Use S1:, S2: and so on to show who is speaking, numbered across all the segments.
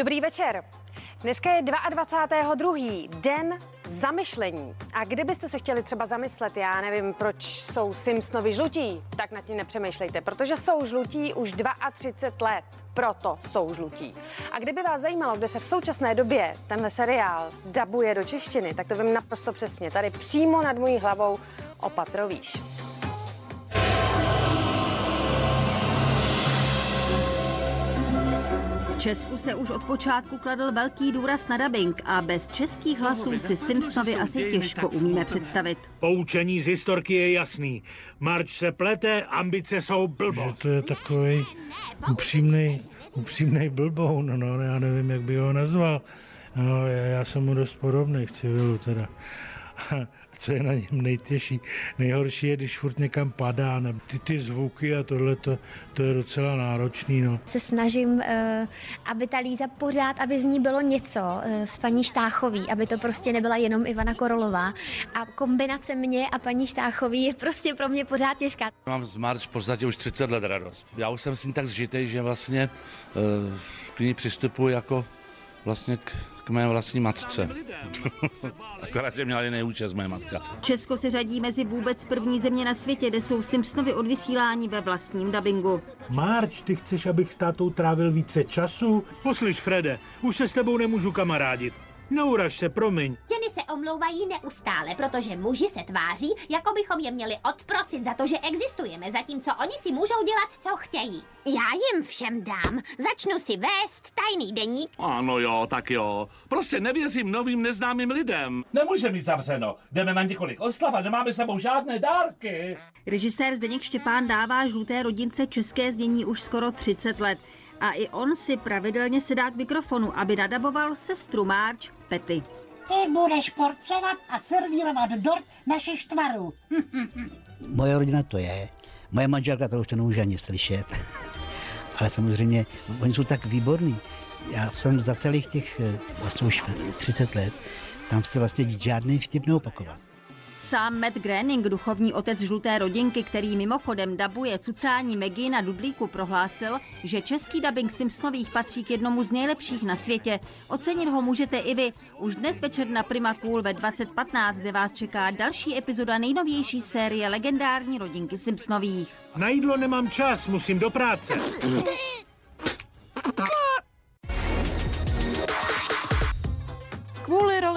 S1: Dobrý večer. Dneska je 22. den zamyšlení. A kdybyste se chtěli třeba zamyslet, já nevím, proč jsou Simpsonovi žlutí, tak nad tím nepřemýšlejte, protože jsou žlutí už 32 let. Proto jsou žlutí. A kdyby vás zajímalo, kde se v současné době tenhle seriál dabuje do češtiny, tak to vím naprosto přesně. Tady přímo nad mojí hlavou opatrovíš.
S2: Česku se už od počátku kladl velký důraz na dubbing a bez českých hlasů si Simpsonovi asi těžko umíme představit.
S3: Poučení z historky je jasný. Marč se plete, ambice jsou blbost.
S4: Že to je takový upřímný, upřímný blboun, no, no, já nevím, jak by ho nazval. No, já, já jsem mu dost podobný v civilu teda. Co je na něm nejtěžší. Nejhorší je, když furt někam padá, ne? ty, ty zvuky a tohle, to, to je docela náročný. No.
S5: Se snažím, eh, aby ta Líza pořád, aby z ní bylo něco eh, s paní Štáchový, aby to prostě nebyla jenom Ivana Korolová. A kombinace mě a paní Štáchový je prostě pro mě pořád těžká.
S6: Mám z Marč v podstatě už 30 let radost. Já už jsem s ní tak zžitej, že vlastně uh, k ní přistupuji jako vlastně k, k mé vlastní matce. Akorát, že měla nejúčast moje matka.
S2: Česko se řadí mezi vůbec první země na světě, kde jsou Simpsonovi od vysílání ve vlastním dabingu.
S3: Marč, ty chceš, abych s tátou trávil více času? Poslyš, Frede, už se s tebou nemůžu kamarádit. Neuraž se, promiň.
S7: Ženy se omlouvají neustále, protože muži se tváří, jako bychom je měli odprosit za to, že existujeme, zatímco oni si můžou dělat, co chtějí. Já jim všem dám. Začnu si vést tajný deník.
S8: Ano jo, tak jo. Prostě nevěřím novým neznámým lidem.
S9: Nemůže mít zavřeno. Jdeme na několik oslav a nemáme sebou žádné dárky.
S2: Režisér Zdeněk Štěpán dává žluté rodince české znění už skoro 30 let a i on si pravidelně sedá k mikrofonu, aby nadaboval sestru March Petty.
S10: Ty budeš porcovat a servírovat dort našich tvarů.
S11: Moje rodina to je. Moje manželka to už to nemůže ani slyšet. Ale samozřejmě, oni jsou tak výborní. Já jsem za celých těch vlastně už 30 let tam se vlastně žádný vtip neopakoval.
S2: Sám Matt Groening, duchovní otec žluté rodinky, který mimochodem dabuje cucání Maggie na Dudlíku, prohlásil, že český dubbing Simpsonových patří k jednomu z nejlepších na světě. Ocenit ho můžete i vy. Už dnes večer na Prima Cool ve 2015, kde vás čeká další epizoda nejnovější série legendární rodinky Simpsonových.
S3: Na jídlo nemám čas, musím do práce.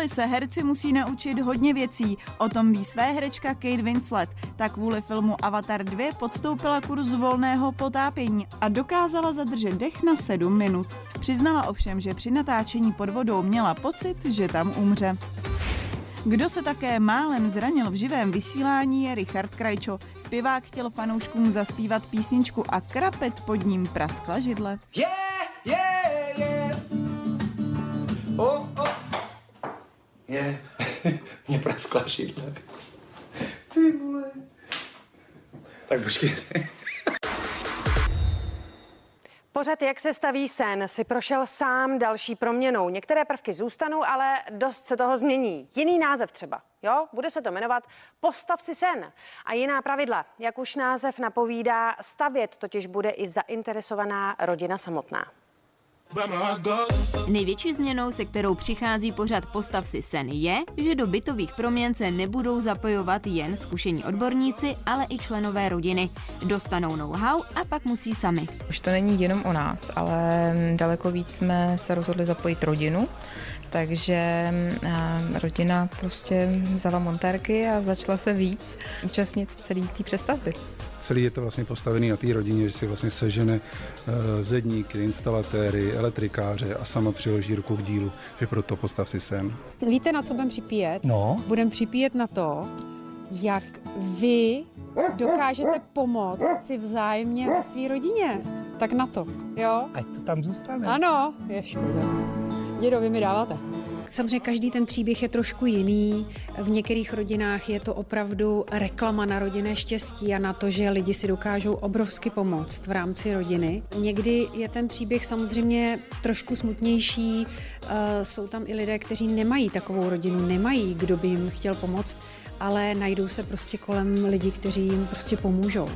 S12: Roli se herci musí naučit hodně věcí. O tom ví své herečka Kate Winslet. Tak kvůli filmu Avatar 2 podstoupila kurz volného potápění a dokázala zadržet dech na 7 minut. Přiznala ovšem, že při natáčení pod vodou měla pocit, že tam umře. Kdo se také málem zranil v živém vysílání je Richard Krajčo. Zpěvák chtěl fanouškům zaspívat písničku a krapet pod ním praskla židle.
S13: Yeah, yeah. Praskla židle. Ty vole. Tak počkejte.
S1: Pořad Jak se staví sen si prošel sám další proměnou. Některé prvky zůstanou, ale dost se toho změní. Jiný název třeba, jo? Bude se to jmenovat Postav si sen. A jiná pravidla, jak už název napovídá, stavět totiž bude i zainteresovaná rodina samotná.
S14: Největší změnou, se kterou přichází pořad Postav si sen, je, že do bytových proměn se nebudou zapojovat jen zkušení odborníci, ale i členové rodiny. Dostanou know-how a pak musí sami.
S15: Už to není jenom o nás, ale daleko víc jsme se rozhodli zapojit rodinu, takže rodina prostě vzala montérky a začala se víc účastnit celé té přestavby
S16: celý je to vlastně postavený na té rodině, že si vlastně sežene zedníky, instalatéry, elektrikáře a sama přiloží ruku k dílu, že proto postav si sem.
S17: Víte, na co budeme připíjet?
S16: No.
S17: Budeme připíjet na to, jak vy dokážete pomoct si vzájemně ve své rodině. Tak na to, jo?
S16: Ať to tam zůstane.
S17: Ano, je škoda. Dědo, vy mi dáváte. Samozřejmě každý ten příběh je trošku jiný. V některých rodinách je to opravdu reklama na rodinné štěstí a na to, že lidi si dokážou obrovsky pomoct v rámci rodiny. Někdy je ten příběh samozřejmě trošku smutnější. Jsou tam i lidé, kteří nemají takovou rodinu, nemají, kdo by jim chtěl pomoct, ale najdou se prostě kolem lidi, kteří jim prostě pomůžou.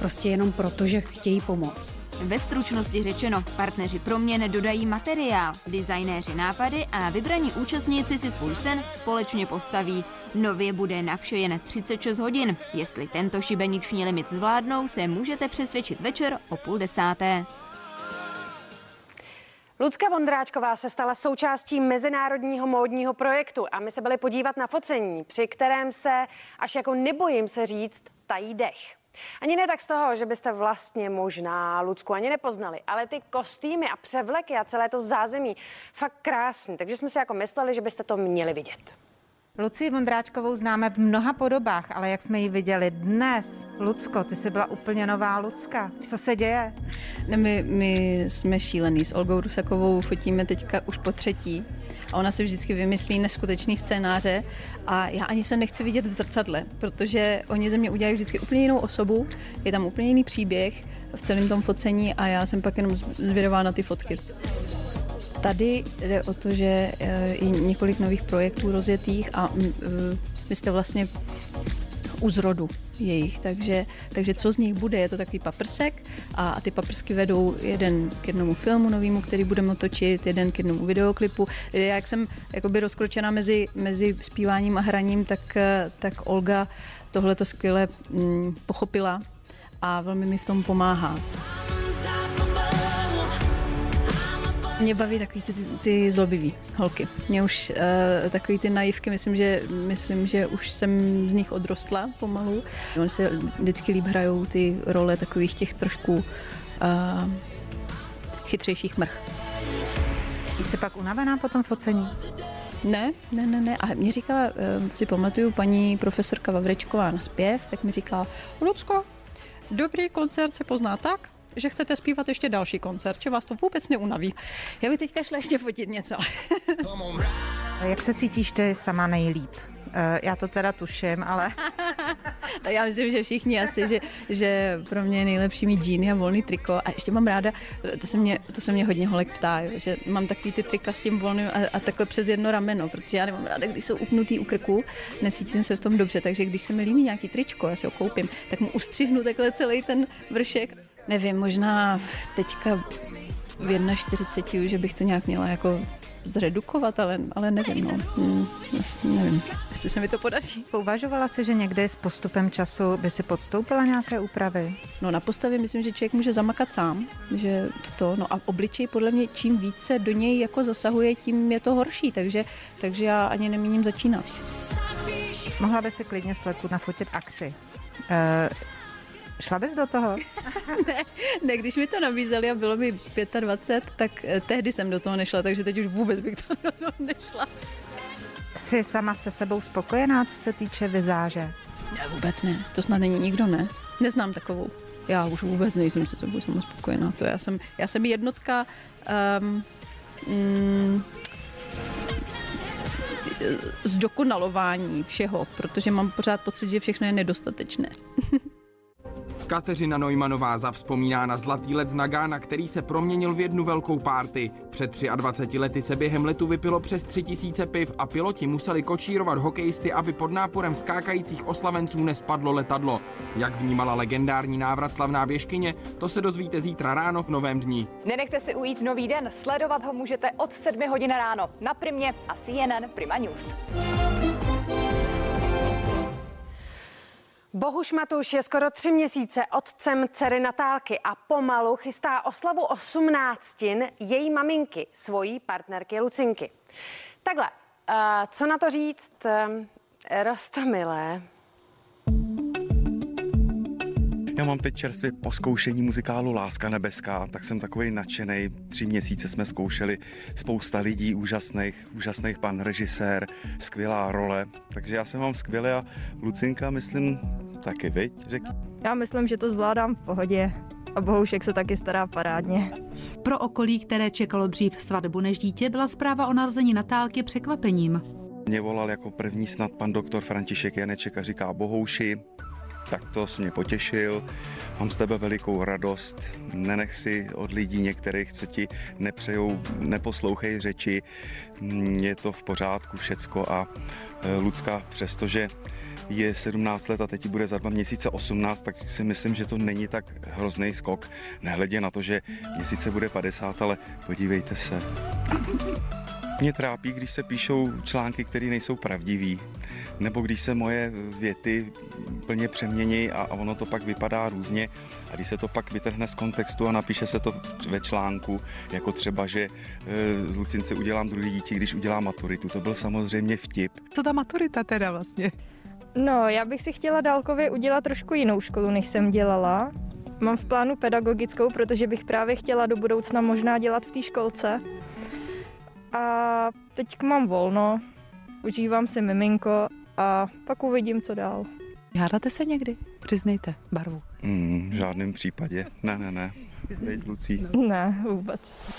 S17: Prostě jenom proto, že chtějí pomoct.
S14: Ve stručnosti řečeno, partneři proměn dodají materiál, designéři nápady a vybraní účastníci si svůj sen společně postaví. Nově bude na vše jen 36 hodin. Jestli tento šibeniční limit zvládnou, se můžete přesvědčit večer o půl desáté.
S1: Lucka Vondráčková se stala součástí mezinárodního módního projektu a my se byli podívat na focení, při kterém se, až jako nebojím se říct, tají dech. Ani ne tak z toho, že byste vlastně možná Lucku ani nepoznali, ale ty kostýmy a převleky a celé to zázemí fakt krásný, takže jsme si jako mysleli, že byste to měli vidět.
S18: Lucii Vondráčkovou známe v mnoha podobách, ale jak jsme ji viděli dnes, Lucko, ty jsi byla úplně nová Lucka. Co se děje?
S19: Ne, my, my jsme šílený. S Olgou Rusakovou fotíme teďka už po třetí. A ona si vždycky vymyslí neskutečný scénáře a já ani se nechci vidět v zrcadle, protože oni ze mě udělají vždycky úplně jinou osobu, je tam úplně jiný příběh v celém tom focení a já jsem pak jenom zvědavá na ty fotky. Tady jde o to, že je několik nových projektů rozjetých a vy jste vlastně u zrodu jejich, takže, takže co z nich bude, je to takový paprsek a, ty paprsky vedou jeden k jednomu filmu novému, který budeme točit, jeden k jednomu videoklipu. Jak jsem jakoby rozkročena mezi, mezi zpíváním a hraním, tak, tak Olga tohle to skvěle mm, pochopila a velmi mi v tom pomáhá. Mě baví takový ty, ty zlobivý holky. Mě už uh, takový ty naivky, myslím že, myslím, že už jsem z nich odrostla pomalu. Oni se vždycky líp hrajou ty role takových těch trošku uh, chytřejších mrch.
S18: Jsi pak unavená po tom focení?
S19: Ne, ne, ne, ne. A mě říkala, uh, si pamatuju, paní profesorka Vavrečková na zpěv, tak mi říkala, Lucko, dobrý koncert se pozná tak, že chcete zpívat ještě další koncert, že vás to vůbec neunaví. Já bych teďka šla ještě fotit něco.
S18: Jak se cítíš ty sama nejlíp? Eh, já to teda tuším, ale...
S19: tak já myslím, že všichni asi, že, že pro mě je nejlepší mít džíny a volný triko. A ještě mám ráda, to se mě, to se mě hodně holek ptá, jo, že mám takový ty trika s tím volným a, a takhle přes jedno rameno, protože já nemám ráda, když jsou upnutý u krku, necítím se v tom dobře, takže když se mi líbí nějaký tričko, já si ho koupím, tak mu ustřihnu takhle celý ten vršek Nevím, možná teďka v 41, že bych to nějak měla jako zredukovat, ale, ale nevím, no. Hmm, nevím, jestli se mi to podaří.
S18: Uvažovala si, že někdy s postupem času by si podstoupila nějaké úpravy?
S19: No na postavě myslím, že člověk může zamakat sám, že to, no a obličej podle mě čím více do něj jako zasahuje, tím je to horší, takže, takže já ani nemíním začínat.
S18: Mohla by si klidně spletku nafotit akci. Uh, Šla bys do toho?
S19: ne, ne, když mi to nabízeli a bylo mi 25, tak eh, tehdy jsem do toho nešla, takže teď už vůbec bych to do toho nešla.
S18: Jsi sama se sebou spokojená, co se týče vizáže?
S19: Ne, vůbec ne. To snad není nikdo, ne. Neznám takovou. Já už vůbec nejsem se sebou sama spokojená. To já jsem, já jsem jednotka um, mm, zdokonalování všeho, protože mám pořád pocit, že všechno je nedostatečné.
S20: Kateřina Neumannová zavzpomíná na zlatý let z Nagána, který se proměnil v jednu velkou párty. Před 23 lety se během letu vypilo přes 3000 piv a piloti museli kočírovat hokejisty, aby pod náporem skákajících oslavenců nespadlo letadlo. Jak vnímala legendární návrat slavná běžkyně, to se dozvíte zítra ráno v novém dní.
S21: Nenechte si ujít nový den, sledovat ho můžete od 7 hodin ráno na Primě a CNN Prima News.
S1: Bohuš Matuš je skoro tři měsíce otcem dcery Natálky a pomalu chystá oslavu osmnáctin její maminky, svojí partnerky Lucinky. Takhle, uh, co na to říct? Uh, Rostomilé,
S22: já mám teď čerstvě po zkoušení muzikálu Láska nebeská, tak jsem takový nadšený. Tři měsíce jsme zkoušeli spousta lidí, úžasných, úžasných pan režisér, skvělá role. Takže já jsem vám skvěle a Lucinka, myslím, taky, viď? Řek.
S23: Já myslím, že to zvládám v pohodě. A Bohušek se taky stará parádně.
S24: Pro okolí, které čekalo dřív svatbu než dítě, byla zpráva o narození Natálky překvapením.
S22: Mě volal jako první snad pan doktor František Janeček a říká Bohouši, Tak to jsi mě potěšil, mám z tebe velikou radost, nenech si od lidí některých, co ti nepřejou, neposlouchej řeči, je to v pořádku všecko a eh, Lucka, přestože je 17 let a teď bude za dva měsíce 18, tak si myslím, že to není tak hrozný skok. Nehledě na to, že měsíce bude 50, ale podívejte se. Mě trápí, když se píšou články, které nejsou pravdivý, nebo když se moje věty plně přemění a ono to pak vypadá různě a když se to pak vytrhne z kontextu a napíše se to ve článku, jako třeba, že e, z Lucince udělám druhý dítě, když udělám maturitu. To byl samozřejmě vtip.
S25: Co ta maturita teda vlastně?
S23: No, já bych si chtěla dálkově udělat trošku jinou školu, než jsem dělala. Mám v plánu pedagogickou, protože bych právě chtěla do budoucna možná dělat v té školce. A teď mám volno, užívám si miminko a pak uvidím, co dál.
S25: Hádáte se někdy? Přiznejte barvu.
S22: Mm, v žádném případě. Ne, ne, ne. Teď, Lucí.
S23: Ne, vůbec.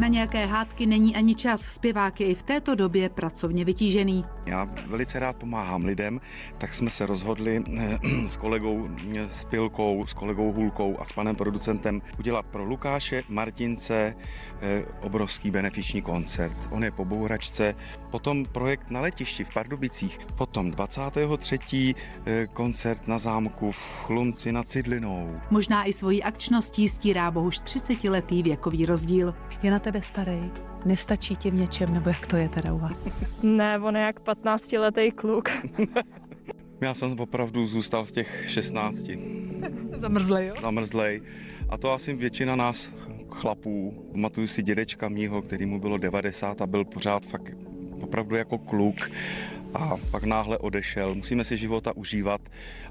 S24: Na nějaké hádky není ani čas. Zpěvák je i v této době pracovně vytížený.
S22: Já velice rád pomáhám lidem, tak jsme se rozhodli eh, s kolegou eh, s Pilkou, s kolegou Hulkou a s panem producentem udělat pro Lukáše Martince eh, obrovský benefiční koncert. On je po bouračce, potom projekt na letišti v Pardubicích, potom 23. koncert na zámku v Chlumci nad Cidlinou.
S24: Možná i svojí akčností stírá bohuž 30-letý věkový rozdíl.
S25: Je na tebe starý? Nestačí ti v něčem, nebo jak to je teda u vás?
S23: Ne, on je jak 15-letý kluk.
S22: Já jsem opravdu zůstal z těch 16.
S25: Zamrzlej, jo?
S22: Zamrzlej. A to asi většina nás chlapů. Pamatuju si dědečka mýho, který mu bylo 90 a byl pořád fakt opravdu jako kluk a pak náhle odešel. Musíme si života užívat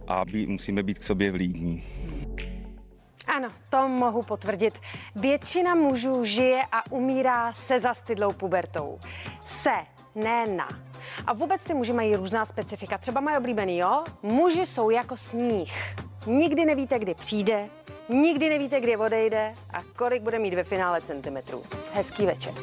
S22: a být, musíme být k sobě vlídní.
S1: Ano, to mohu potvrdit. Většina mužů žije a umírá se zastydlou pubertou. Se, ne na. A vůbec ty muži mají různá specifika. Třeba mají oblíbený, jo? Muži jsou jako sníh. Nikdy nevíte, kdy přijde, nikdy nevíte, kdy odejde a kolik bude mít ve finále centimetrů. Hezký večer.